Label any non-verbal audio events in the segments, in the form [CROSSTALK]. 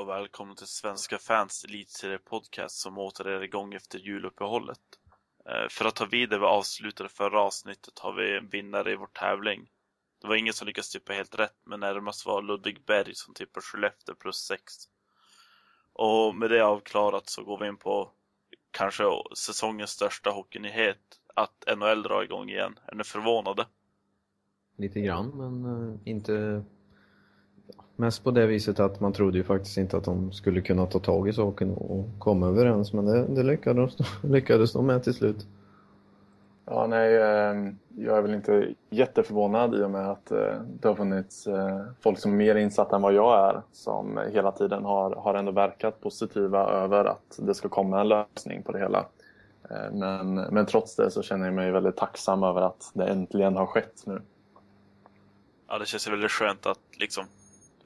Och välkomna till Svenska fans elitserie-podcast som åter är igång efter juluppehållet. Eh, för att ta vid där vi avslutade förra avsnittet har vi en vinnare i vår tävling. Det var ingen som lyckades tippa helt rätt, men närmast var Ludvig Berg som tippade Skellefteå plus 6. Och med det avklarat så går vi in på kanske säsongens största hockeynyhet, att NHL drar igång igen. Är ni förvånade? Lite grann, men eh, inte Mest på det viset att man trodde ju faktiskt inte att de skulle kunna ta tag i saken och komma överens, men det, det lyckades, [LAUGHS] lyckades de med till slut. Ja, nej, ehm, jag är väl inte jätteförvånad i och med att eh, det har funnits eh, folk som är mer insatta än vad jag är som hela tiden har, har ändå verkat positiva över att det ska komma en lösning på det hela. Eh, men, men trots det så känner jag mig väldigt tacksam över att det äntligen har skett nu. Ja, det känns väldigt skönt att liksom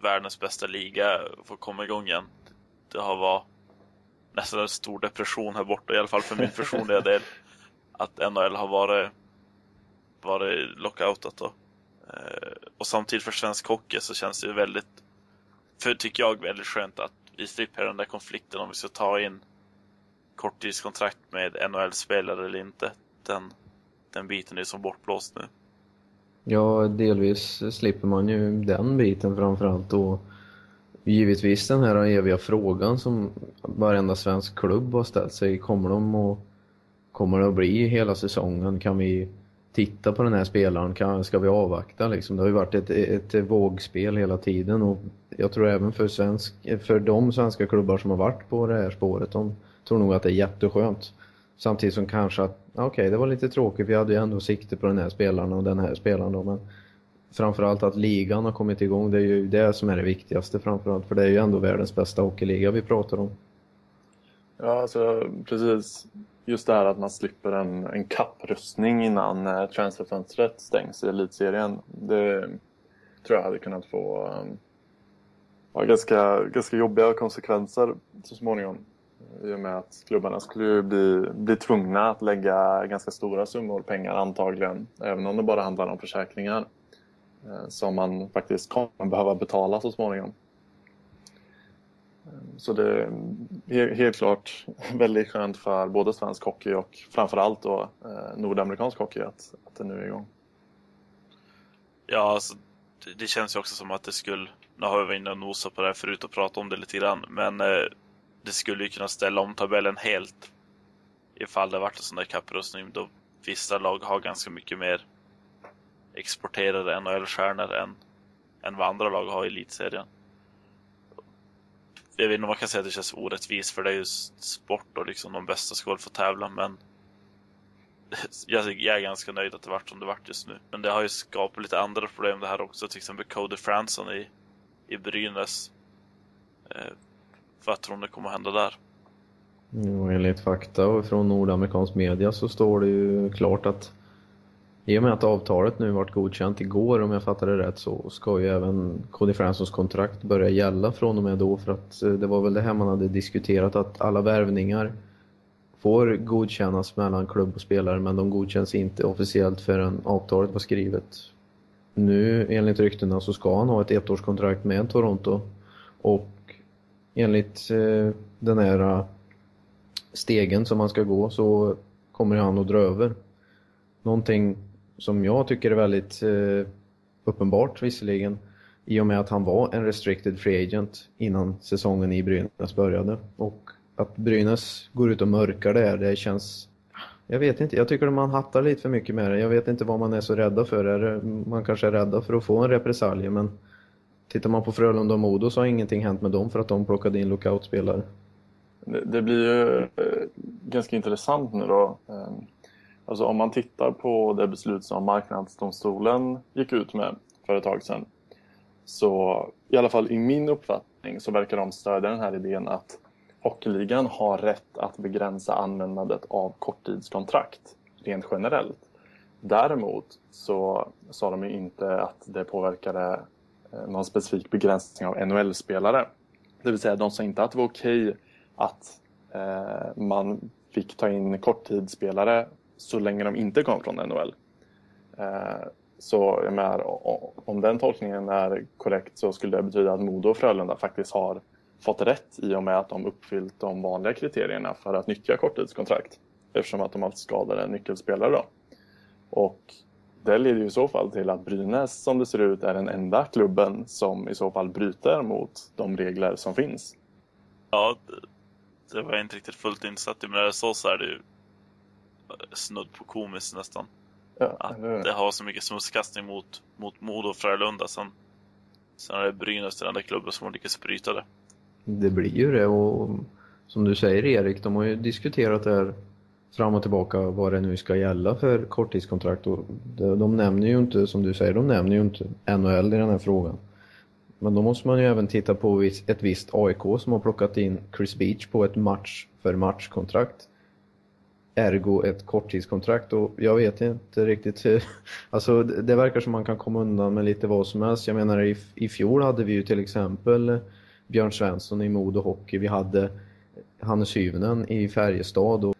världens bästa liga får komma igång igen. Det har varit nästan en stor depression här borta, i alla fall för min personliga del. [LAUGHS] Att NHL har varit, varit lockoutat då. Eh, och samtidigt för svensk hockey så känns det väldigt, för tycker jag, väldigt skönt att vi slipper den där konflikten om vi ska ta in korttidskontrakt med NHL-spelare eller inte. Den, den biten är som bortblåst nu. Ja, delvis slipper man ju den biten framförallt och givetvis den här eviga frågan som varenda svensk klubb har ställt sig. Kommer de att, kommer det att bli hela säsongen? Kan vi titta på den här spelaren? Kan, ska vi avvakta liksom? Det har ju varit ett, ett vågspel hela tiden och jag tror även för, svensk, för de svenska klubbar som har varit på det här spåret, de tror nog att det är jätteskönt. Samtidigt som kanske att, okej okay, det var lite tråkigt, vi hade ju ändå sikte på den här spelaren och den här spelaren då, men framförallt att ligan har kommit igång, det är ju det som är det viktigaste framförallt, för det är ju ändå världens bästa hockeyliga vi pratar om. Ja, alltså precis. Just det här att man slipper en, en kapprustning innan eh, transferfönstret stängs i elitserien. Det tror jag hade kunnat få um, ja, ganska, ganska jobbiga konsekvenser så småningom i och med att klubbarna skulle bli, bli tvungna att lägga ganska stora summor pengar antagligen, även om det bara handlar om försäkringar eh, som man faktiskt kommer behöva betala så småningom. Eh, så det är helt klart [LAUGHS] väldigt skönt för både svensk hockey och framförallt då eh, nordamerikansk hockey att, att det nu är igång. Ja, alltså, det, det känns ju också som att det skulle, nu har vi varit inne och nosat på det här förut och pratat om det lite grann, men det skulle ju kunna ställa om tabellen helt ifall det varit en sån där kapprustning då vissa lag har ganska mycket mer exporterade NHL-stjärnor än, än vad andra lag har i elitserien. Jag vet inte om man kan säga att det känns orättvist för det är ju sport och liksom de bästa ska väl få tävla men [LAUGHS] jag, är ganska nöjd att det vart som det vart just nu. Men det har ju skapat lite andra problem det här också. Till exempel Cody Fransson i, i Brynäs. Eh, vad tror ni kommer hända där? Mm, jo, enligt fakta och från nordamerikansk media så står det ju klart att i och med att avtalet nu varit godkänt igår om jag fattar det rätt så ska ju även Cody Fransons kontrakt börja gälla från och med då för att eh, det var väl det här man hade diskuterat att alla värvningar får godkännas mellan klubb och spelare men de godkänns inte officiellt förrän avtalet var skrivet. Nu enligt ryktena så ska han ha ett ettårskontrakt med Toronto och enligt eh, den här eh, stegen som man ska gå så kommer han att dra över. Någonting som jag tycker är väldigt eh, uppenbart visserligen i och med att han var en restricted free agent innan säsongen i Brynäs började. Och att Brynäs går ut och mörkar det här, det känns... Jag vet inte, jag tycker att man hattar lite för mycket med det. Jag vet inte vad man är så rädda för. Är man kanske är rädda för att få en repressalje men Tittar man på Frölunda och Modo så har ingenting hänt med dem för att de plockade in lockoutspelare. Det, det blir ju eh, ganska intressant nu då. Eh, alltså om man tittar på det beslut som marknadsdomstolen gick ut med för ett tag sedan. Så i alla fall i min uppfattning så verkar de stödja den här idén att Hockeyligan har rätt att begränsa användandet av korttidskontrakt rent generellt. Däremot så sa de ju inte att det påverkade Eh, någon specifik begränsning av NHL-spelare. Det vill säga de sa inte att det var okej att eh, man fick ta in korttidsspelare så länge de inte kom från NHL. Eh, så jag menar, om den tolkningen är korrekt så skulle det betyda att Modo och Frölunda faktiskt har fått rätt i och med att de uppfyllt de vanliga kriterierna för att nyttja korttidskontrakt eftersom att de haft skadade nyckelspelare. Då. Och det leder ju i så fall till att Brynäs som det ser ut är den enda klubben som i så fall bryter mot de regler som finns. Ja, det var jag inte riktigt fullt insatt i, men när det är så så är det ju snudd på komiskt nästan. Ja, att det har så mycket smutskastning mot, mot Modo och Frölunda. Sen, sen är det Brynäs den enda klubben som har lyckats bryta det. Det blir ju det och som du säger Erik, de har ju diskuterat det här fram och tillbaka vad det nu ska gälla för korttidskontrakt och de, de nämner ju inte, som du säger, de nämner ju inte NHL i den här frågan. Men då måste man ju även titta på ett visst AIK som har plockat in Chris Beach på ett match för matchkontrakt. Ergo ett korttidskontrakt och jag vet inte riktigt hur... [LAUGHS] Alltså det verkar som man kan komma undan med lite vad som helst. Jag menar i, i fjol hade vi ju till exempel eh, Björn Svensson i Modo Hockey. Vi hade Hannes Hyvnen i Färjestad och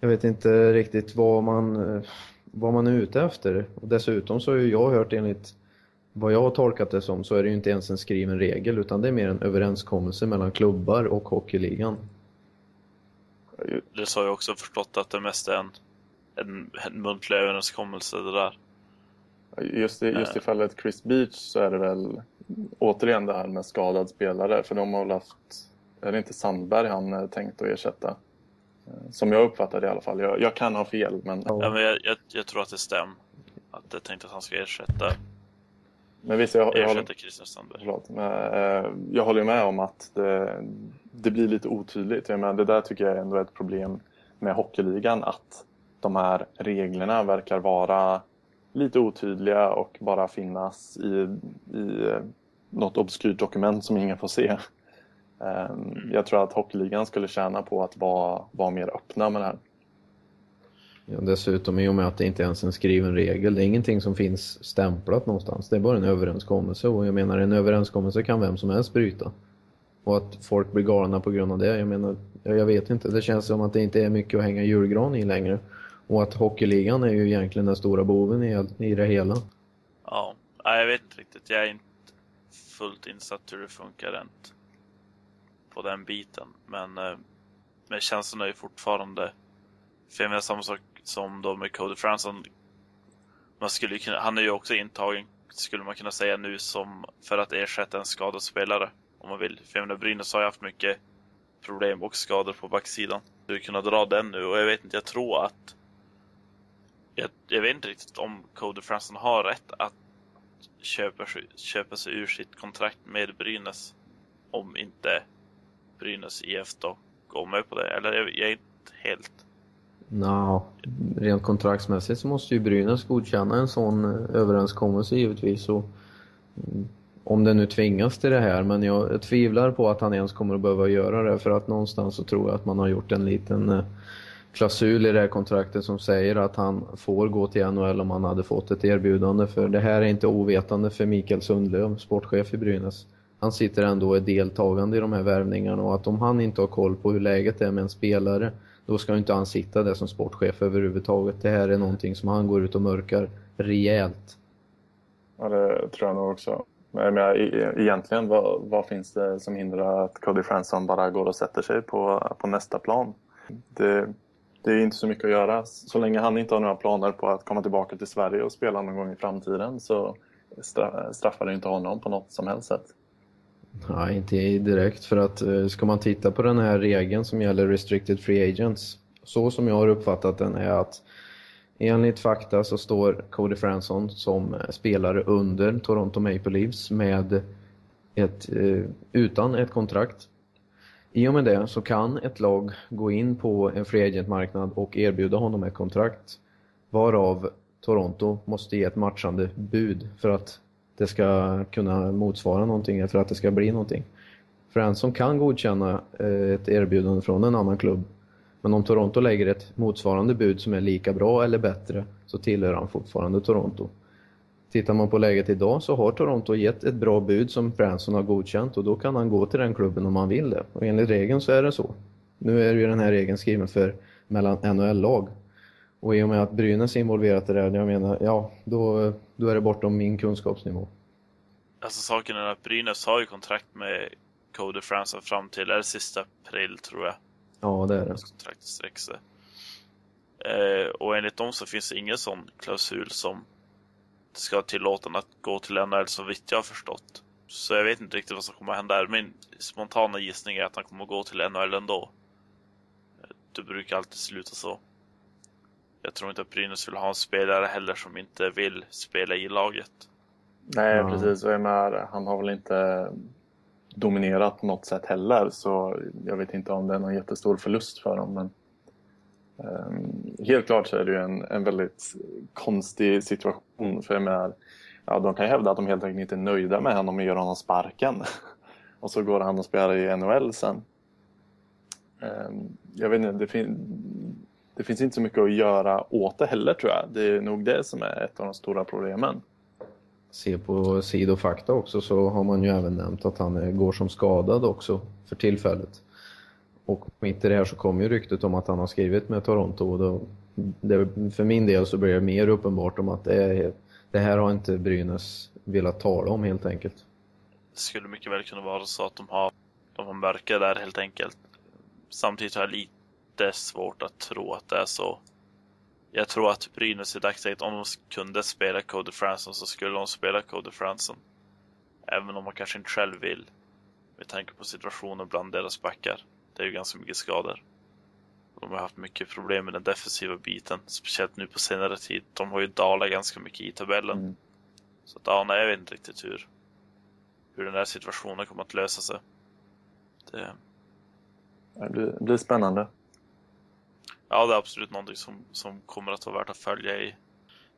jag vet inte riktigt vad man, vad man är ute efter. Och dessutom så har jag hört enligt vad jag har tolkat det som så är det ju inte ens en skriven regel utan det är mer en överenskommelse mellan klubbar och hockeyligan. Det har jag också förstått att det mest är en, en, en muntlig överenskommelse det där. Just i, just i eh. fallet Chris Beach så är det väl återigen det här med skadad spelare för de har väl haft, är det inte Sandberg han tänkt att ersätta? Eh, som jag uppfattar det i alla fall. Jag, jag kan ha fel men... Ja, men jag, jag, jag tror att det stämmer. Att det tänkt att han ska ersätta men visst, jag, jag, håller, förlåt, men, eh, jag håller med om att det, det, blir lite otydligt. Jag menar, det där tycker jag är ändå ett problem med hockeyligan. Att de här reglerna verkar vara lite otydliga och bara finnas i, i något obskyrt dokument som ingen får se. Mm. Jag tror att hockeyligan skulle tjäna på att vara, vara mer öppna med det här. Ja, dessutom i och med att det inte ens är en skriven regel, det är ingenting som finns stämplat någonstans. Det är bara en överenskommelse och jag menar en överenskommelse kan vem som helst bryta. Och att folk blir galna på grund av det, jag menar, jag vet inte. Det känns som att det inte är mycket att hänga julgran i längre. Och att hockeyligan är ju egentligen den stora boven i, i det hela. Ja, jag vet inte riktigt. Jag är inte fullt insatt hur det funkar rent på den biten. Men, eh, men känslan är ju fortfarande... För jag menar samma sak som då med Cody Franson. Man skulle kunna, han är ju också intagen, skulle man kunna säga nu, som för att ersätta en skadad spelare. Om man vill. För jag menar, Brynäs har ju haft mycket problem och skador på backsidan. Du kunna dra den nu och jag vet inte, jag tror att jag, jag vet inte riktigt om Cody Franson har rätt att köpa, köpa sig ur sitt kontrakt med Brynäs. Om inte Brynäs IF då går med på det. Eller jag, jag är inte helt No, rent kontraktsmässigt så måste ju Brynäs godkänna en sån eh, överenskommelse givetvis. Och, mm, om det nu tvingas till det här, men jag, tvivlar på att han ens kommer att behöva göra det för att någonstans så tror jag att man har gjort en liten eh, klausul i det här kontraktet som säger att han får gå till NHL om han hade fått ett erbjudande. För det här är inte ovetande för Mikael Sundlöv, sportchef i Brynäs. Han sitter ändå och är deltagande i de här värvningarna och att om han inte har koll på hur läget är med en spelare då ska inte han sitta där som sportchef överhuvudtaget. Det här är någonting som han går ut och mörkar rejält. Ja, det tror jag nog också. Men jag, e- e- egentligen, vad, vad, finns det som hindrar att Cody Fransson bara går och sätter sig på, på nästa plan? Det, det är inte så mycket att göra. Så länge han inte har några planer på att komma tillbaka till Sverige och spela någon gång i framtiden så straffar det inte honom på något som helst sätt. Nej, inte direkt för att eh, ska man titta på den här regeln som gäller restricted free agents så som jag har uppfattat den är att enligt fakta så står Cody Franson som eh, spelare under Toronto Maple Leafs med ett, eh, utan ett kontrakt. I och med det så kan ett lag gå in på en free agent-marknad och erbjuda honom ett kontrakt varav Toronto måste ge ett matchande bud för att det ska kunna motsvara någonting för att det ska bli någonting. För en som kan godkänna eh, ett erbjudande från en annan klubb men om Toronto lägger ett motsvarande bud som är lika bra eller bättre så tillhör han fortfarande Toronto. Tittar man på läget idag så har Toronto gett ett bra bud som Branson har godkänt och då kan han gå till den klubben om han vill det. Och enligt regeln så är det så. Nu är ju den här regeln skriven för mellan NHL-lag och i och med att Brynäs är involverat i det, jag menar, ja, då, då är det bortom min kunskapsnivå. Alltså saken är att Brynäs har ju kontrakt med Cody Franson fram till, är det sista april tror jag. Ja, det är det. Hans kontrakt sträcker sig. Eh, och enligt dem så finns det ingen sån klausul som ska tillåta att gå till NHL så vitt jag har förstått. Så jag vet inte riktigt vad som kommer att hända här. Min spontana gissning är att han kommer att gå till NHL ändå. Det brukar alltid sluta så. Jag tror inte att Brynäs vill ha en spelare heller som inte vill spela i laget. Nej, Ja. precis. Och jag menar, han har väl inte dominerat på något sätt heller. Så jag vet inte om det är någon jättestor förlust för dem. Men, ehm, helt klart så är det ju en, en väldigt konstig situation. För jag menar, ja, de kan ju hävda att de helt enkelt inte är nöjda med honom och ger honom sparken. [LAUGHS] och så går han och spelar i NHL sen. Ehm, jag vet inte, det, fin- det finns inte så mycket att göra åt det heller tror jag. Det är nog det som är ett av de stora problemen. Se på sidofakta också så har man ju även nämnt att han går som skadad också för tillfället. Och mitt i det här så kom ju ryktet om att han har skrivit med Toronto och då, det, för min del så blir det mer uppenbart om att det, är, det här har inte Brynäs velat tala om helt enkelt. Det skulle mycket väl kunna vara så att de har, de har mörka där helt enkelt. Samtidigt har jag lite svårt att tro att det är så. Jag tror att Brynäs i dagsläget, om de kunde spela Cody Franson så skulle de spela Cody Franson. Även om man kanske inte själv vill. Med tanke på situationen bland deras backar. Det är ju ganska mycket skador. De har haft mycket problem med den defensiva biten, speciellt nu på senare tid. De har ju dalat ganska mycket i tabellen. Mm. Så att, ja, nej, jag vet inte riktigt hur, hur den här situationen kommer att lösa sig. Det, Det blir, det blir spännande. Ja, det är absolut någonting som, som kommer att vara värt att följa i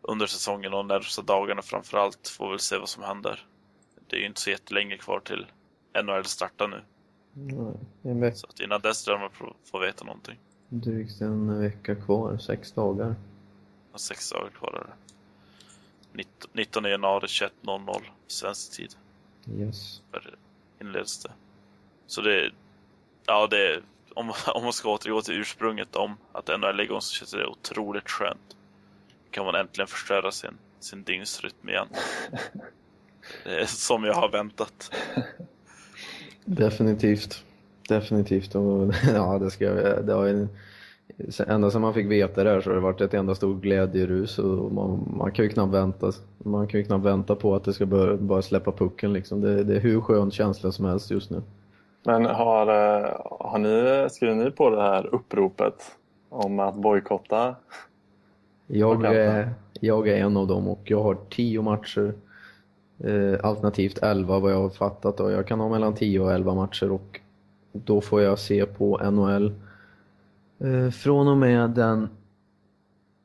under säsongen och närmsta dagarna framför allt. Får väl se vad som händer. Det är ju inte så jättelänge kvar till NHL startar nu. Veck, Så att innan dess jag man får veta någonting. drygt en vecka kvar, sex dagar. Och sex dagar kvar är det. 19, 19 januari 21.00 svensk tid. Yes. Inleds det. Så det, ja det, om, [LAUGHS] om man ska återgå till ursprunget om att NHL är igång så känns det otroligt skönt. Kan man äntligen förstöra sin, sin dygnsrytm igen. Är [LAUGHS] som jag har väntat. [LAUGHS] Definitivt. Definitivt. Och, ja, det ska jag- det har ju, ända sedan man fick veta det här så har det varit ett enda stort glädjerus och man, man kan ju knappt vänta. Man kan ju knappt vänta på att det ska börja, bara släppa pucken liksom. Det, det är hur skön känsla som helst just nu. Men har, eh, har ni, skrivit ni på det här uppropet om att bojkotta? Jag är, jag är en av dem och jag har tio matcher. Eh, alternativt elva vad jag har fattat. Och jag kan ha mellan 10 och 11 matcher och då får jag se på NHL eh, från och med den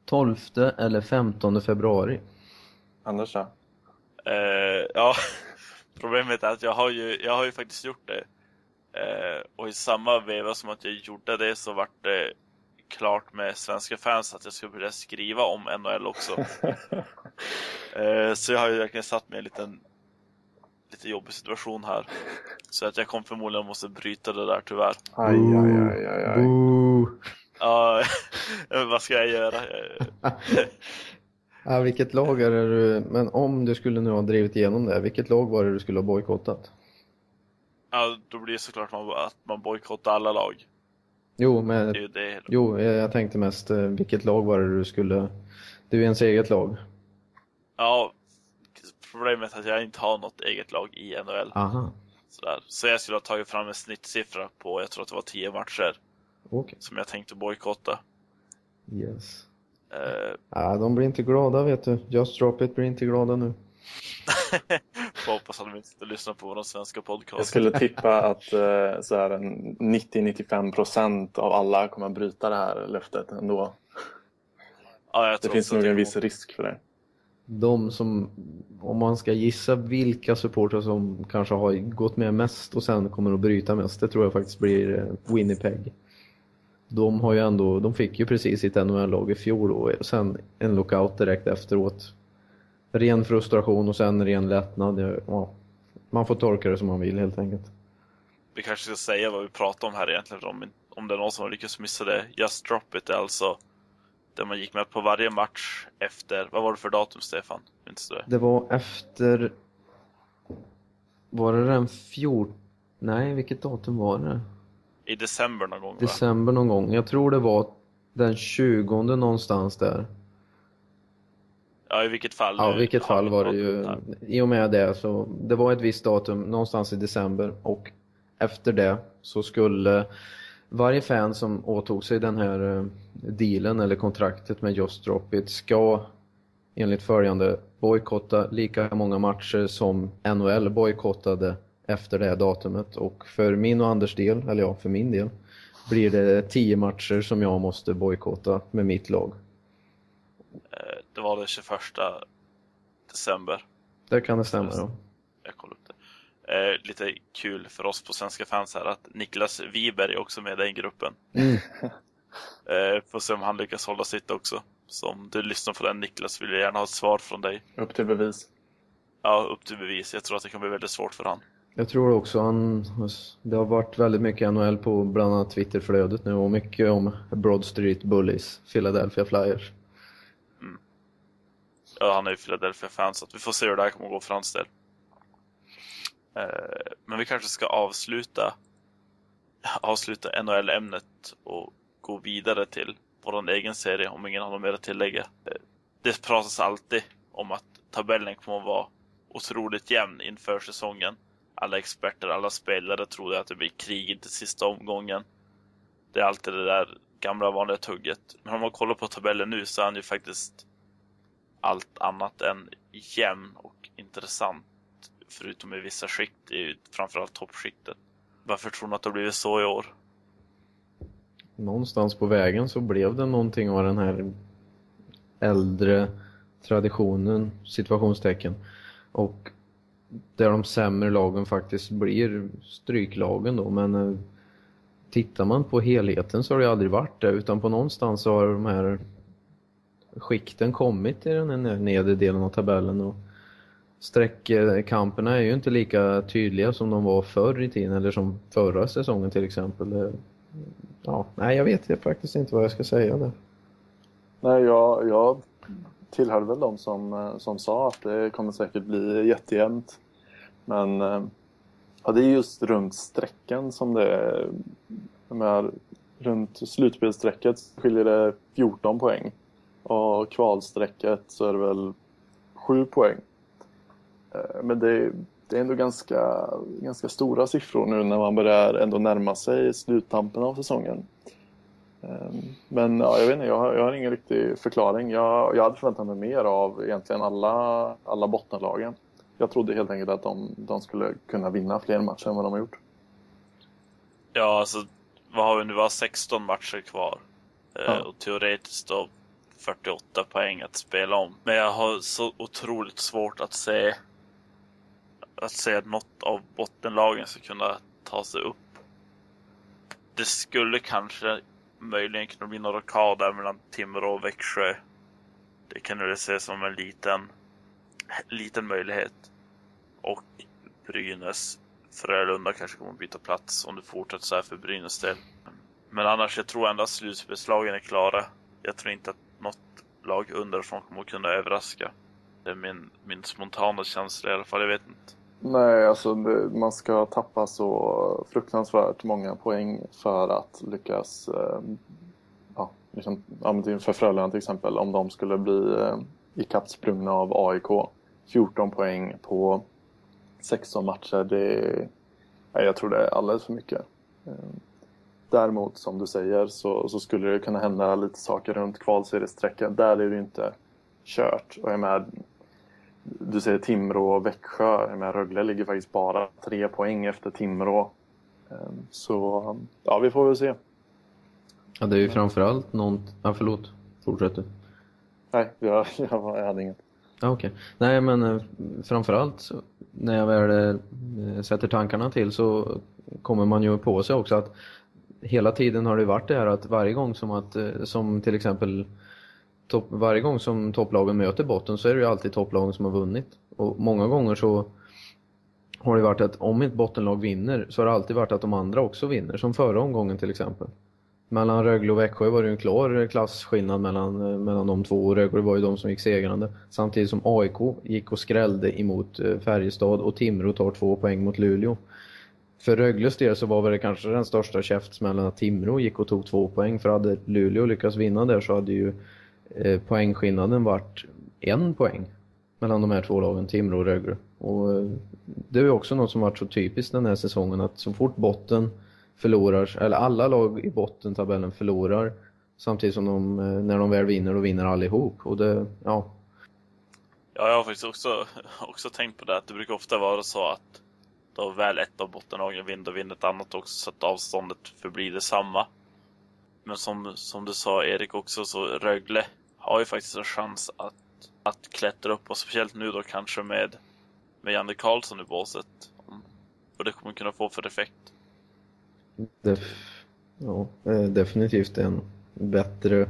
12 eller 15 februari. Anders då? Eh, ja, [LAUGHS] problemet är att jag har ju, jag har ju faktiskt gjort det. Eh, och i samma veva som att jag gjorde det så vart det klart med svenska fans att jag skulle börja skriva om NHL också. [LAUGHS] Eh, så jag har ju verkligen satt mig i en liten, lite jobbig situation här. Så att jag kommer förmodligen måste bryta det där tyvärr. Aj, aj, aj, aj, aj. Ja, [LAUGHS] vad ska jag göra? [LAUGHS] Ja, vilket lag är det du, men om du skulle nu ha drivit igenom det, vilket lag var det du skulle ha bojkottat? Ja, då blir det såklart man, att man bojkottar alla lag. Jo, Det men, ju det. jo, jag jag tänkte mest eh, vilket lag var det du skulle, du är ens eget lag. Ja, problemet är att jag inte har något eget lag i NHL. Aha, Sådär. Så jag skulle ha tagit fram en snittsiffra på, jag tror att det var 10 matcher okej. som jag tänkte bojkotta. Yes. Eh, Ja, de blir inte glada vet du. Just Drop It blir inte glada nu. [LAUGHS] får hoppas att de inte lyssnar på våra svenska podcast. Jag skulle tippa att eh, så här, en 90-95% av alla kommer att bryta det här löftet ändå. ja, jag Det finns nog en viss risk för det. De som, om man ska gissa vilka supportrar som kanske har gått med mest och sen kommer att bryta mest, det tror jag faktiskt blir eh, Winnipeg. De har ju ändå, de fick ju precis sitt NHL-lag i fjol och sen en lockout direkt efteråt. Ren frustration och sen ren lättnad. Ja, man får tolka det som man vill helt enkelt. Vi kanske ska säga vad vi pratar om här egentligen. Om, om det är någon som har lyckats missa det. Just Drop It är alltså där man gick med på varje match efter, vad var det för datum Stefan? Minns du det? Det var efter... Var det den 14 Nej, vilket datum var det? I december någon gång va? December någon gång. Jag tror det var den 20 någonstans där. Ja, i vilket fall. Ja, i nu vilket fall var det ju, där. i och med det så, det var ett visst datum någonstans i december och efter det så skulle varje fan som åtog sig den här eh, dealen eller kontraktet med Just Drop It ska enligt följande bojkotta lika många matcher som NHL bojkottade efter det här datumet och för min och Anders del, eller ja, för min del blir det tio matcher som jag måste bojkotta med mitt lag. Det var den 21 december. Det kan det stämma då. Jag kollar upp det. Eh, lite kul för oss på Svenska fans här att Niklas Wiberg är också med i den gruppen. Mm. [LAUGHS] Eh, får se om han lyckas hålla sitt också. Så om du lyssnar på den Niklas vill jag gärna ha ett svar från dig. Upp till bevis. Ja, upp till bevis. Jag tror att det kan bli väldigt svårt för han. Jag tror också han, det har varit väldigt mycket NHL på bland annat Twitterflödet nu och mycket om Broad Street Bullies, Philadelphia Flyers. Ja, han är ju Philadelphia fan så att vi får se hur det här kommer att gå för hans del. Eh, men vi kanske ska avsluta avsluta NHL-ämnet och gå vidare till vår egen serie om ingen har något mer att tillägga. Eh, det pratas alltid om att tabellen kommer att vara otroligt jämn inför säsongen. Alla experter, alla spelare trodde att det blir krig inte sista omgången. Det är alltid det där gamla vanliga tugget. Men om man kollar på tabellen nu så är han ju faktiskt allt annat än jämn och intressant. Förutom i vissa skikt, i framförallt toppskiktet. Varför tror ni att det har blivit så i år? Någonstans på vägen så blev det någonting av den här äldre traditionen, situationstecken. Och där de sämre lagen faktiskt blir stryklagen då, men eh, tittar man på helheten så har det aldrig varit det, utan på någonstans så har de här skikten kommit i den här nedre delen av tabellen och Sträckkamperna är ju inte lika tydliga som de var förr i tiden eller som förra säsongen till exempel. Ja, nej jag vet faktiskt inte vad jag ska säga där. Nej, jag, jag tillhörde väl de som, eh, som sa att det kommer säkert bli jättejämnt. Men eh, ja, det är just runt strecken som det är. Runt slutspelsstrecket skiljer det 14 poäng. Och kvalstrecket så är det väl 7 poäng. Eh, Men det, det är ändå ganska, ganska stora siffror nu när man börjar ändå närma sig sluttampen av säsongen. Ehm, Men ja, jag vet inte, jag har, jag har ingen riktig förklaring. Jag, jag hade förväntat mig mer av egentligen alla, alla bottenlagen. Jag trodde helt enkelt att de, de skulle kunna vinna fler matcher än vad de har gjort. Ja, alltså vad har vi nu? Vi har 16 matcher kvar. Eh, Ja. Och teoretiskt då 48 poäng att spela om. Men jag har så otroligt svårt att se att se att något av bottenlagen ska kunna ta sig upp. Det skulle kanske möjligen kunna bli några kval där mellan Timrå och Växjö. Det kan jag se som en liten, liten möjlighet. Och Brynäs Frölunda kanske kommer att byta plats om det fortsätter så här för Brynäs del. Men annars, jag tror ändå att slutspelslagen är klara. Jag tror inte att något lag underifrån kommer att kunna överraska. Det är min, min spontana känsla i alla fall, jag vet inte. Nej, alltså man ska tappa så fruktansvärt många poäng för att lyckas eh, ja, liksom, för Frölunda till exempel, om de skulle bli eh, ikappsprungna av AIK. 14 poäng på 16 matcher, det nej, jag tror det är alldeles för mycket. Eh, Däremot, som du säger, så, så skulle det kunna hända lite saker runt kvalseriesträckan. Där är det ju inte kört. Och jag med, du säger Timrå och Växjö. Jag med, Rögle ligger faktiskt bara tre poäng efter Timrå. Ehm, Så ja, vi får väl se. Ja, det är ju framförallt någon... Ja, förlåt. Fortsätt du. Nej, jag, [LAUGHS] jag, jag hade inget. Ja, okej. Nej, men eh, framförallt när jag väl eh, sätter tankarna till så kommer man ju på sig också att hela tiden har det varit det här att varje gång som att, eh, som till exempel topp, varje gång som topplagen möter botten så är det ju alltid topplagen som har vunnit. Och många gånger så har det varit att om ett bottenlag vinner så har det alltid varit att de andra också vinner, som förra omgången till exempel. Mellan Rögle och Växjö var det ju en klar eh, klasskillnad mellan, eh, mellan de två och Rögle var ju de som gick segrande. Samtidigt som AIK gick och skrällde emot Färjestad och Timrå tar två poäng mot Luleå för Rögles del så var väl det kanske den största käftsmällen att Timrå gick och tog två poäng. För hade Luleå lyckats vinna där så hade ju eh, poängskillnaden varit en poäng mellan de här två lagen, Timrå och Rögle. Och eh, det är ju också något som varit så typiskt den här säsongen att så fort botten förlorar, eller alla lag i botten tabellen förlorar samtidigt som de, eh, när de väl vinner, då vinner allihop. Och det, ja. Ja, jag har faktiskt också, [LAUGHS] också tänkt på det, att det brukar ofta vara så att då väl ett av bottenlagen vinner, vinner ett annat också, så att avståndet förblir detsamma. Men som, som du sa Erik också, så Rögle har ju faktiskt en chans att, att klättra upp och speciellt nu då kanske med, med Janne Karlsson i båset. Vad det kommer kunna få för effekt. Def, ja, eh, definitivt en bättre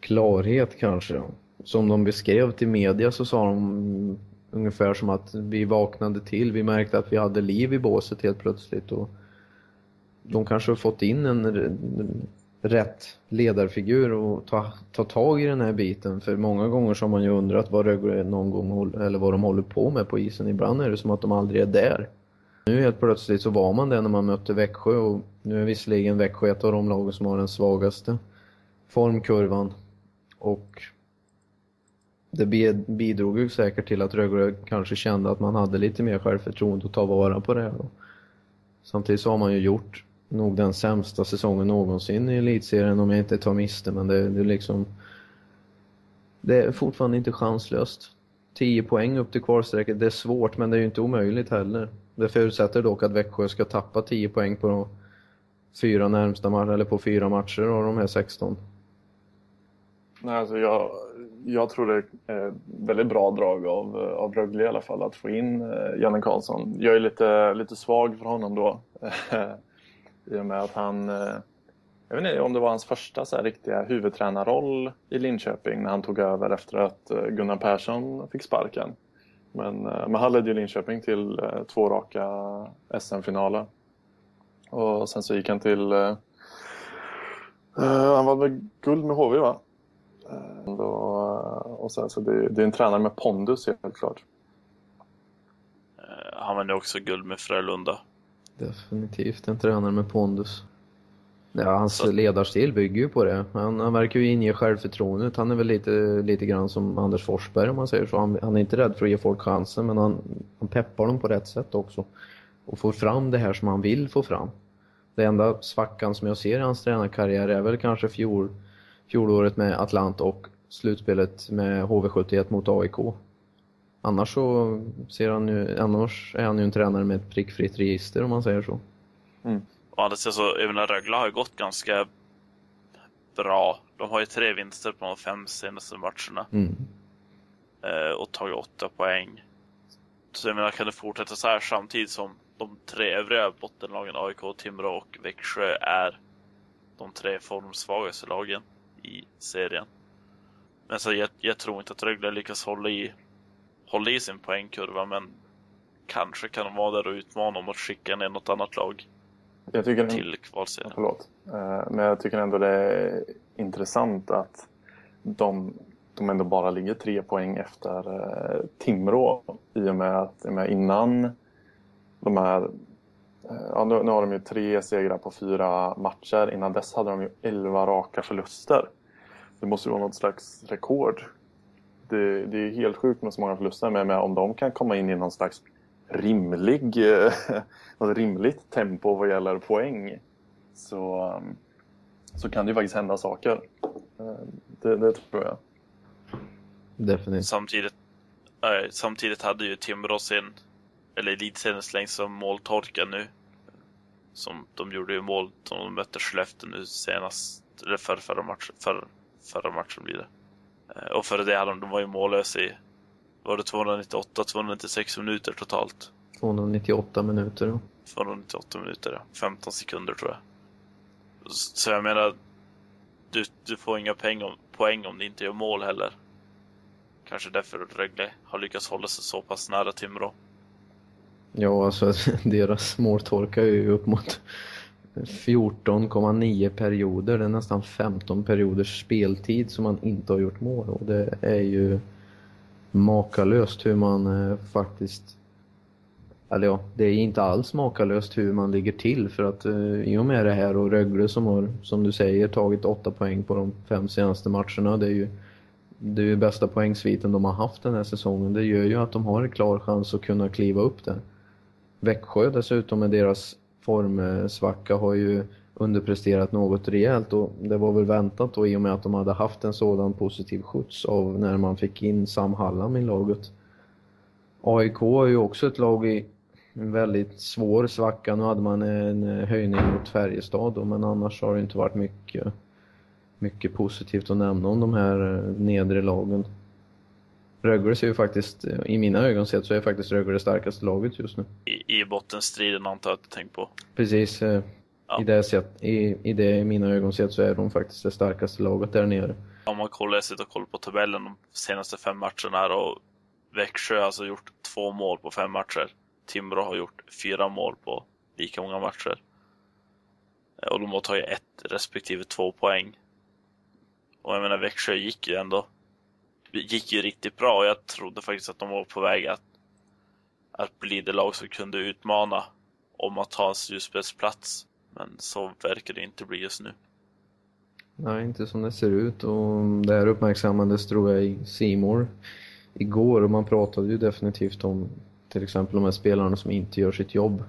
klarhet kanske. Som de beskrev till media så sa de ungefär som att vi vaknade till, vi märkte att vi hade liv i båset helt plötsligt. Och de kanske har fått in en rätt ledarfigur och ta, ta tag i den här biten. För många gånger så har man ju undrat vad Rögle någon gång eller vad de håller på med på isen. Ibland är det som att de aldrig är där. Nu helt plötsligt så var man det när man mötte Växjö och nu är visserligen Växjö ett av de lagen som har den svagaste formkurvan. Och det bidrog ju säkert till att Rögle kanske kände att man hade lite mer självförtroende att ta vara på det här. Samtidigt så har man ju gjort nog den sämsta säsongen någonsin i elitserien om jag inte tar miste, men det, det är liksom... Det är fortfarande inte chanslöst. 10 poäng upp till kvalstrecket, det är svårt men det är ju inte omöjligt heller. Det förutsätter dock att Växjö ska tappa 10 poäng på de fyra närmsta matcherna, eller på fyra matcher av de här 16. Nej, alltså jag, jag tror det är eh, väldigt bra drag av, eh, av Rögle i alla fall att få in eh, Janne Karlsson. Jag är lite, lite svag för honom då. [LAUGHS] I och med att han, jag vet inte om det var hans första så här, riktiga huvudtränarroll i Linköping när han tog över efter att Gunnar Persson fick sparken. Men, men han ledde ju Linköping till två raka SM-finaler. Och sen så gick han till... Uh, han var väl guld med HV va? Uh, och sen så det, det, är en tränare med pondus helt klart. Uh, han vann ju också guld med Frölunda. Definitivt en tränare med pondus. Ja, hans så. ledarstil bygger ju på det. Han, han verkar ju inge självförtroendet. Han är väl lite, lite grann som Anders Forsberg om man säger så. Han, han är inte rädd för att ge folk chansen men han, han peppar dem på rätt sätt också. Och får fram det här som han vill få fram. Det enda svackan som jag ser i hans tränarkarriär är väl kanske fjol, fjolåret med Atlant och slutspelet med HV71 mot AIK. Annars så ser han ju, annars är han ju en tränare med ett prickfritt register om man säger så. Mm. Och annars så, även Rögle har ju gått ganska bra. De har ju tre vinster på de fem senaste matcherna. Mm. Eh, och tagit åtta poäng. Så jag menar, kan det fortsätta så här samtidigt som de tre övriga bottenlagen, AIK, Timrå och Växjö, är de tre formsvagaste lagen i serien. Men så jag, jag tror inte att Rögle lyckas hålla i, hålla i sin poängkurva, men kanske kan de vara där och utmana om att skicka ner något annat lag jag tycker till kvalserien. Förlåt. Eh, men jag tycker ändå det är intressant att de, de ändå bara ligger tre poäng efter eh, Timrå i och med att med innan de här eh, Ja, nu, nu, har de ju tre segrar på fyra matcher. Innan dess hade de ju elva raka förluster. Det måste ju vara något slags rekord. Det, det är helt sjukt med så många förluster. Men om de kan komma in i någon slags rimlig, [LAUGHS] något rimligt tempo vad gäller poäng så, så kan det ju faktiskt hända saker. Eh, det, det tror jag. Definitivt. Samtidigt, äh, samtidigt hade ju Timrå sin eller elitseriens längsta måltorka nu. Som de gjorde ju mål som de mötte Skellefteå nu senast, eller för, förra, matchen, för, förra matchen blir det. Eh, och före det hade de, de var ju mållösa i, var det 298-296 minuter totalt? 298 minuter. Ja. 298 minuter, ja. 15 sekunder tror jag. Så jag menar, du, du får inga poäng om, poäng om du inte gör mål heller. Kanske därför Rögle har lyckats hålla sig så pass nära Timrå. Ja, alltså [LAUGHS] deras måltorka är ju upp mot 14,9 perioder. Det är nästan 15 perioders speltid som man inte har gjort mål. Och det är ju makalöst hur man eh, faktiskt eller ja, det är inte alls makalöst hur man ligger till för att eh, i och med det här och Rögle som har, som du säger, tagit åtta poäng på de fem senaste matcherna. Det är ju det är ju bästa poängsviten de har haft den här säsongen. Det gör ju att de har en klar chans att kunna kliva upp där. Växjö dessutom med deras formsvacka har ju underpresterat något rejält och det var väl väntat då i och med att de hade haft en sådan positiv skjuts av när man fick in Sam Hallam i laget. AIK är ju också ett lag i en väldigt svår svacka. Nu hade man en höjning mot Färjestad då, men annars har det inte varit mycket, mycket positivt att nämna om de här eh, nedre lagen. Rögle ser ju faktiskt, i mina ögon sett så är faktiskt Rögle det starkaste laget just nu. I, i bottenstriden antar jag att du tänker på. Precis. Eh, ja. I, det set, i, I det i mina ögon sett så är de faktiskt det starkaste laget där nere. Om man kollar, jag sitter och kollar på tabellen de senaste fem matcherna här och Växjö har alltså gjort två mål på fem matcher. Timrå har gjort fyra mål på lika många matcher. Och de har tagit ett respektive två poäng. Och jag menar Växjö gick ju ändå gick ju riktigt bra och jag trodde faktiskt att de var på väg att, att bli det lag som kunde utmana om att ta en slutspelsplats. Men så verkar det inte bli just nu. Nej, inte som det ser ut och det här uppmärksammades tror jag i Simor igår och man pratade ju definitivt om till exempel de här spelarna som inte gör sitt jobb.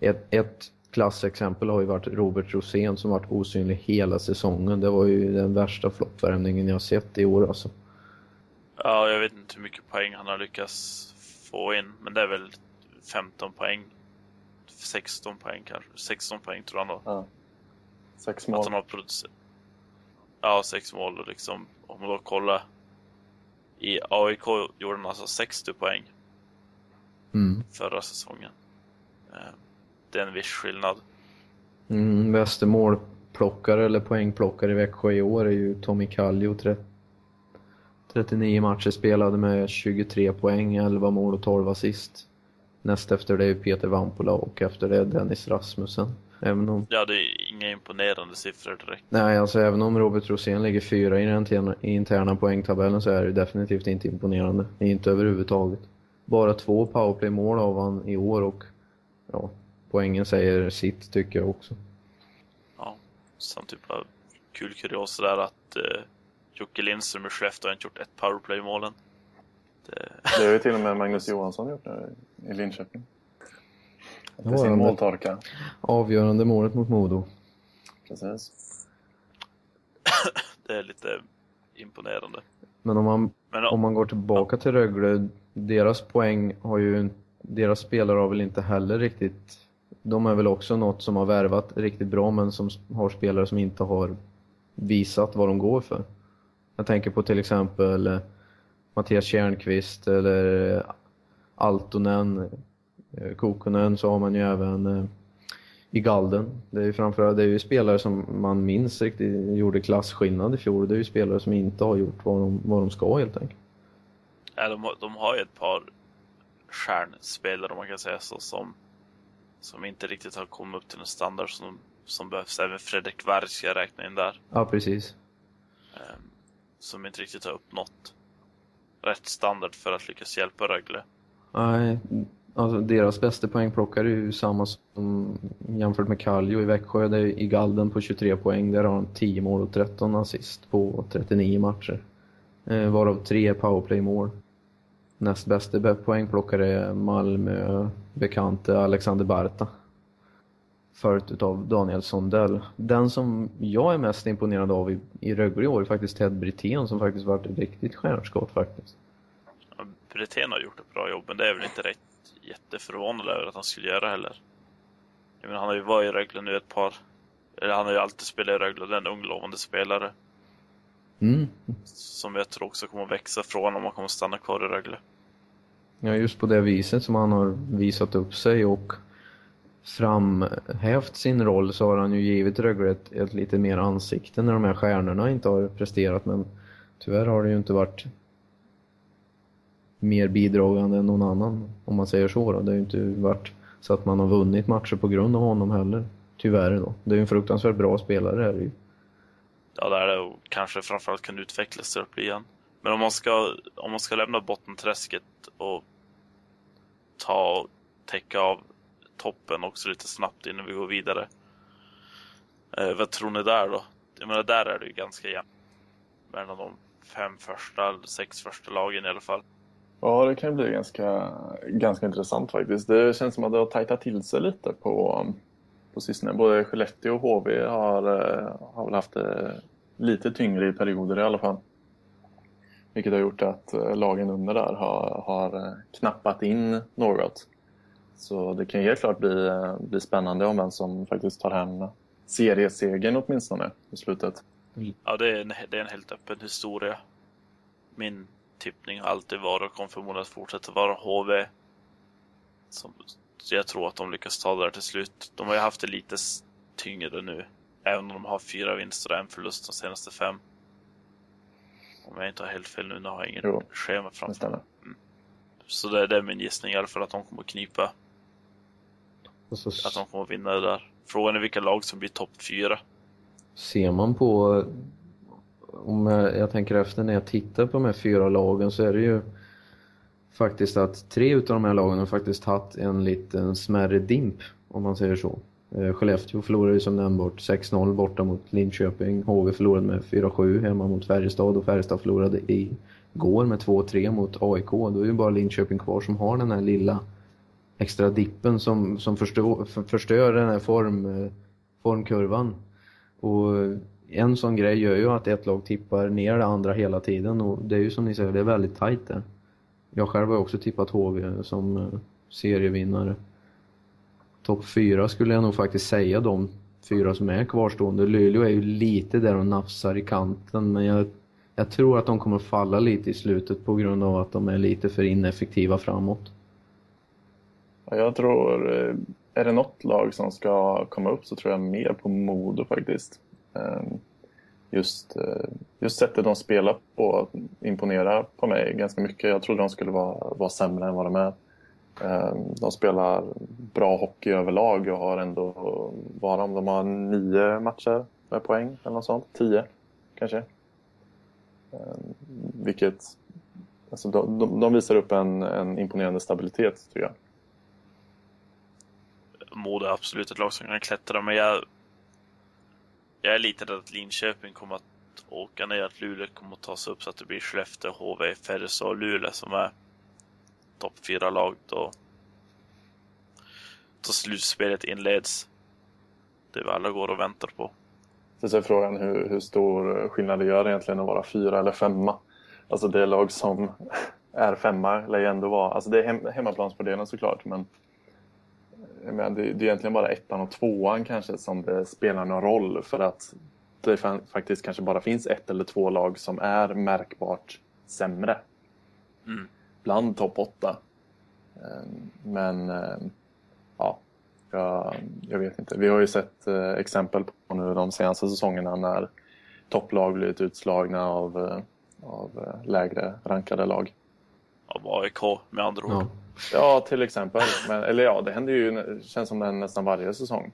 Ett, ett klassexempel har ju varit Robert Rosén som varit osynlig hela säsongen. Det var ju den värsta floppvärmningen jag sett i år alltså. Ja, jag vet inte hur mycket poäng han har lyckats få in, men det är väl 15 poäng. 16 poäng kanske. 16 poäng tror jag han har. Ja. Sex mål. Att han har producerat. Ja, sex mål och liksom, om man då kollar. I AIK gjorde han alltså 60 poäng. Mm. Förra säsongen. Eh, det är en viss skillnad. Mm, bästa målplockare eller poängplockare i Växjö i år är ju Tommy Kallio, 39 matcher spelade med 23 poäng, 11 mål och 12 assist. Näst efter det är Peter Vampola och efter det Dennis Rasmussen. Även om... Ja, det är inga imponerande siffror direkt. Nej, alltså även om Robert Rosén ligger fyra i den interna, poängtabellen så är det definitivt inte imponerande. Inte överhuvudtaget. Bara två powerplay-mål av han i år och ja, poängen säger sitt tycker jag också. Ja, som typ av kul kuriosa där att eh, Jocke Lindström i Skellefteå har inte gjort ett powerplay-målen. Det... det har ju till och med Magnus Johansson gjort nu i Linköping. Efter sin måltorka. Avgörande målet mot Modo. Precis. [LAUGHS] det är lite imponerande. Men om man, Men om man går tillbaka ja. till Rögle, deras poäng har ju, deras spelare har väl inte heller riktigt, de är väl också något som har värvat riktigt bra men som har spelare som inte har visat vad de går för. Jag tänker på till exempel eh, Mattias Kärnqvist eller eh, Altonen, eh, Kokonen så har man ju även i Galden. Det är ju framförallt det är ju spelare som man minns riktigt gjorde klasskillnad i fjol. Det är ju spelare som inte har gjort vad de, vad de ska helt enkelt. Ja, de, de har ju ett par stjärnspelare om man kan säga så som, som inte riktigt har kommit upp till en standard som, som behövs. Även Fredrik Werk ska jag räkna in där. Ja, precis. Som inte riktigt har uppnått rätt standard för att lyckas hjälpa Rögle. Nej, alltså deras bästa poängplockare är ju samma som jämfört med Kallio i Växjö. Det är i Galden på 23 poäng. Där har han 10 mål och 13 assist på 39 matcher. Eh, varav 3 powerplay-mål. Näst bästa poängplockare är Malmö bekante Alexander Barta följt av Daniel Sondell. Den som jag är mest imponerad av i, i Rögle i år är faktiskt Ted Brithén som faktiskt varit ett riktigt stjärnskott faktiskt. Ja, Brithén har gjort ett bra jobb men det är väl inte rätt jätteförvånad över att han skulle göra heller. Jag menar, han har ju varit i Rögle nu ett par, eller han har ju alltid spelat i Rögle, det är en ung lovande spelare. Mm. Som jag tror också kommer att växa från om han kommer att stanna kvar i Rögle. Ja, just på det viset som han har visat upp sig och framhävt sin roll så har han ju givit Rögle ett, ett lite mer ansikte när de här stjärnorna inte har presterat men tyvärr har det ju inte varit mer bidragande än någon annan om man säger så då. Det har ju inte varit så att man har vunnit matcher på grund av honom heller. Tyvärr då. Det är ju en fruktansvärt bra spelare är det ju. Ja, det är det och kanske framförallt kan utvecklas till att bli en. Men om man ska, om man ska lämna bottenträsket och ta täcka av toppen också lite snabbt innan vi går vidare. Eh, vad tror ni där då? Jag menar, där är det ju ganska jämnt. Mellan de fem första, sex första lagen i alla fall. Ja, det kan bli ganska, ganska intressant faktiskt. Det känns som att det har tajtat till sig lite på, på sistone. Både Skellefteå och HV har, eh, har väl haft det lite tyngre i perioder i alla fall. Vilket har gjort att eh, lagen under där har, har knappat in något. Så det kan helt klart bli, bli spännande om vem som faktiskt tar hem seriesegern åtminstone i slutet. Ja, det är en, det är en helt öppen historia. Min tippning har alltid varit och kommer förmodligen att fortsätta vara HV. Som, så jag tror att de lyckas ta det där till slut. De har ju haft det lite tyngre nu. Även om de har fyra vinster och en förlust de senaste fem. Om jag inte har helt fel nu, nu har jag ingen jo, schema framför mig. Mm. Så det, det, är min gissning i alla fall att de kommer att knipa. Så... Att de kommer vinna det där. Frågan är vilka lag som blir topp fyra. Ser man på om jag, jag, tänker efter när jag tittar på de här fyra lagen så är det ju faktiskt att tre utav de här lagen har faktiskt haft en liten smärre dimp, om man säger så. Eh, Skellefteå förlorade ju som nämnt bort 6-0 borta mot Linköping. HV förlorade med 4-7 hemma mot Färjestad och Färjestad förlorade igår med 2-3 mot AIK. Då är ju bara Linköping kvar som har den här lilla extra dippen som, som förstör, förstör den här form, formkurvan. Och en sån grej gör ju att ett lag tippar ner det andra hela tiden och det är ju som ni säger, det är väldigt tajt där. Jag själv har också tippat HV som eh, serievinnare. Topp fyra skulle jag nog faktiskt säga de fyra som är kvarstående. Luleå är ju lite där och nafsar i kanten men jag, jag tror att de kommer falla lite i slutet på grund av att de är lite för ineffektiva framåt. Jag tror, eh, är det något lag som ska komma upp så tror jag mer på Modo faktiskt. Ehm, just, eh, just sättet de spelar på imponerar på mig ganska mycket. Jag trodde de skulle vara, vara sämre än vad de är. Ehm, de spelar bra hockey överlag och har ändå, vad de? De har nio matcher med poäng eller något sånt. Tio kanske. Ehm, vilket, alltså de, de, de visar upp en, en imponerande stabilitet tycker jag. Modo är absolut ett lag som kan klättra, men jag jag är lite rädd att Linköping kommer att åka ner, att Luleå kommer att ta sig upp så att det blir Skellefteå, HV, Färjestad och Luleå som är topp fyra lag då, då slutspelet inleds. Det vi alla går och väntar på. Så är frågan hur, hur stor skillnad det gör egentligen att vara fyra eller femma. Alltså det lag som [LAUGHS] är femma lär ju ändå vara, alltså det är hem, hemmaplansfördelen såklart men men det, det är egentligen bara ettan och tvåan kanske som det spelar någon roll för att det faktiskt kanske bara finns ett eller två lag som är märkbart sämre. Mm. Bland topp åtta. Ehm, men ehm, ja, jag, jag, vet inte. Vi har ju sett eh, exempel på nu de senaste säsongerna när topplag blivit utslagna av, eh, av eh, lägre rankade lag. Av AIK med andra ord. Ja. Ja, till exempel. Men, eller ja, det händer ju känns som det nästan varje säsong.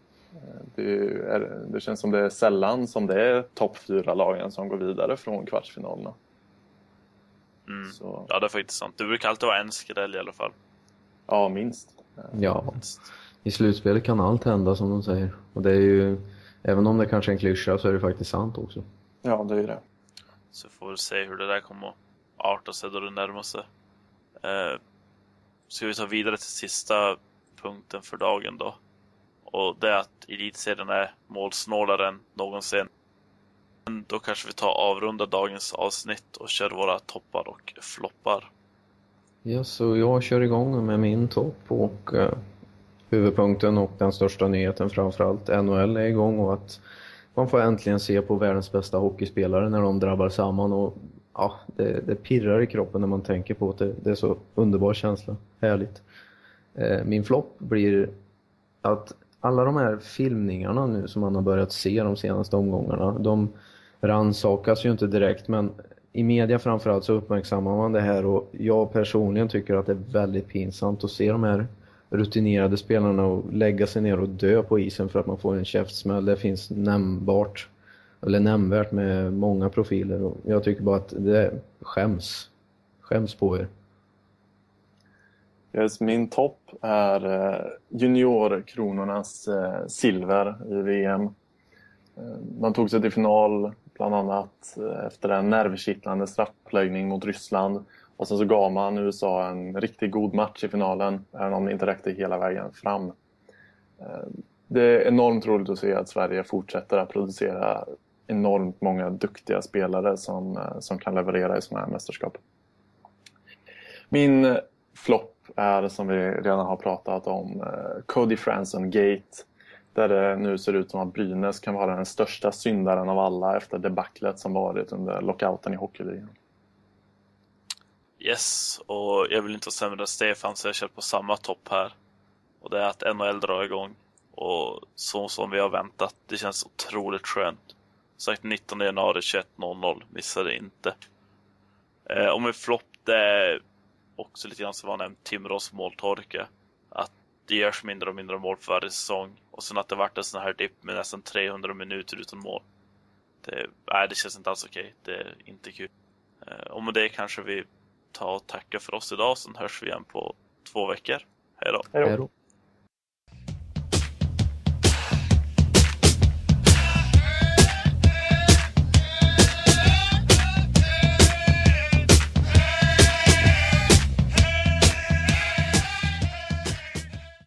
Det, är, det, känns som det är sällan som det är topp fyra lagen som går vidare från kvartsfinalerna. Mm. Ja, det är faktiskt sant. Det brukar alltid vara en skräll i alla fall. Ja, minst. Ja, i slutspelet kan allt hända som de säger. Och det är ju, även om det kanske är en klyscha så är det faktiskt sant också. Ja, det är det. Så får vi se hur det där kommer att arta sig då det närmar sig. Eh, ska vi ta vidare till sista punkten för dagen då. Och det är att elitserien är målsnålare än någonsin. Men då kanske vi tar avrunda dagens avsnitt och kör våra toppar och floppar. Ja, så jag kör igång med min topp och uh, huvudpunkten och den största nyheten framförallt. NHL är igång och att man får äntligen se på världens bästa hockeyspelare när de drabbar samman och ja, det, det pirrar i kroppen när man tänker på det. Det är så underbar känsla. Härligt. Eh, min flopp blir att alla de här filmningarna nu som man har börjat se de senaste omgångarna, de ransakas ju inte direkt men i media framförallt så uppmärksammar man det här och jag personligen tycker att det är väldigt pinsamt att se de här rutinerade spelarna och lägga sig ner och dö på isen för att man får en käftsmäll. Det finns nämnbart eller nämnvärt med många profiler och jag tycker bara att det skäms. Skäms på er. Yes, min topp är eh, juniorkronornas eh, silver i VM. Man eh, tog sig till final bland annat efter en nervkittlande straffläggning mot Ryssland. Och sen så gav man USA en riktigt god match i finalen, även om det inte räckte hela vägen fram. Det är enormt roligt att se att Sverige fortsätter att producera enormt många duktiga spelare som, eh, som kan leverera i sådana här mästerskap. Min flopp är som vi redan har pratat om eh, Cody Franson Gate. Där det nu ser ut som att Brynäs kan vara den största syndaren av alla efter debaclet som varit under lockouten i Hockeyligan. Yes, och jag vill inte vara sämre än Stefan så jag kör på samma topp här. Och det är att NHL drar igång. Och så som vi har väntat. Det känns otroligt skönt. Sagt 19 januari 21.00, missade inte. Eh, och med flopp, det är också lite grann som var nämnt Timrås måltorka. Att det görs mindre och mindre mål för varje säsong. Och sen att det varit en sån här dipp med nästan 300 minuter utan mål. Det, nej, det känns inte alls okej. Det är inte kul. Eh, och med det kanske vi tar och tackar för oss idag. Sen hörs vi igen på två veckor. Hej då. Hej då.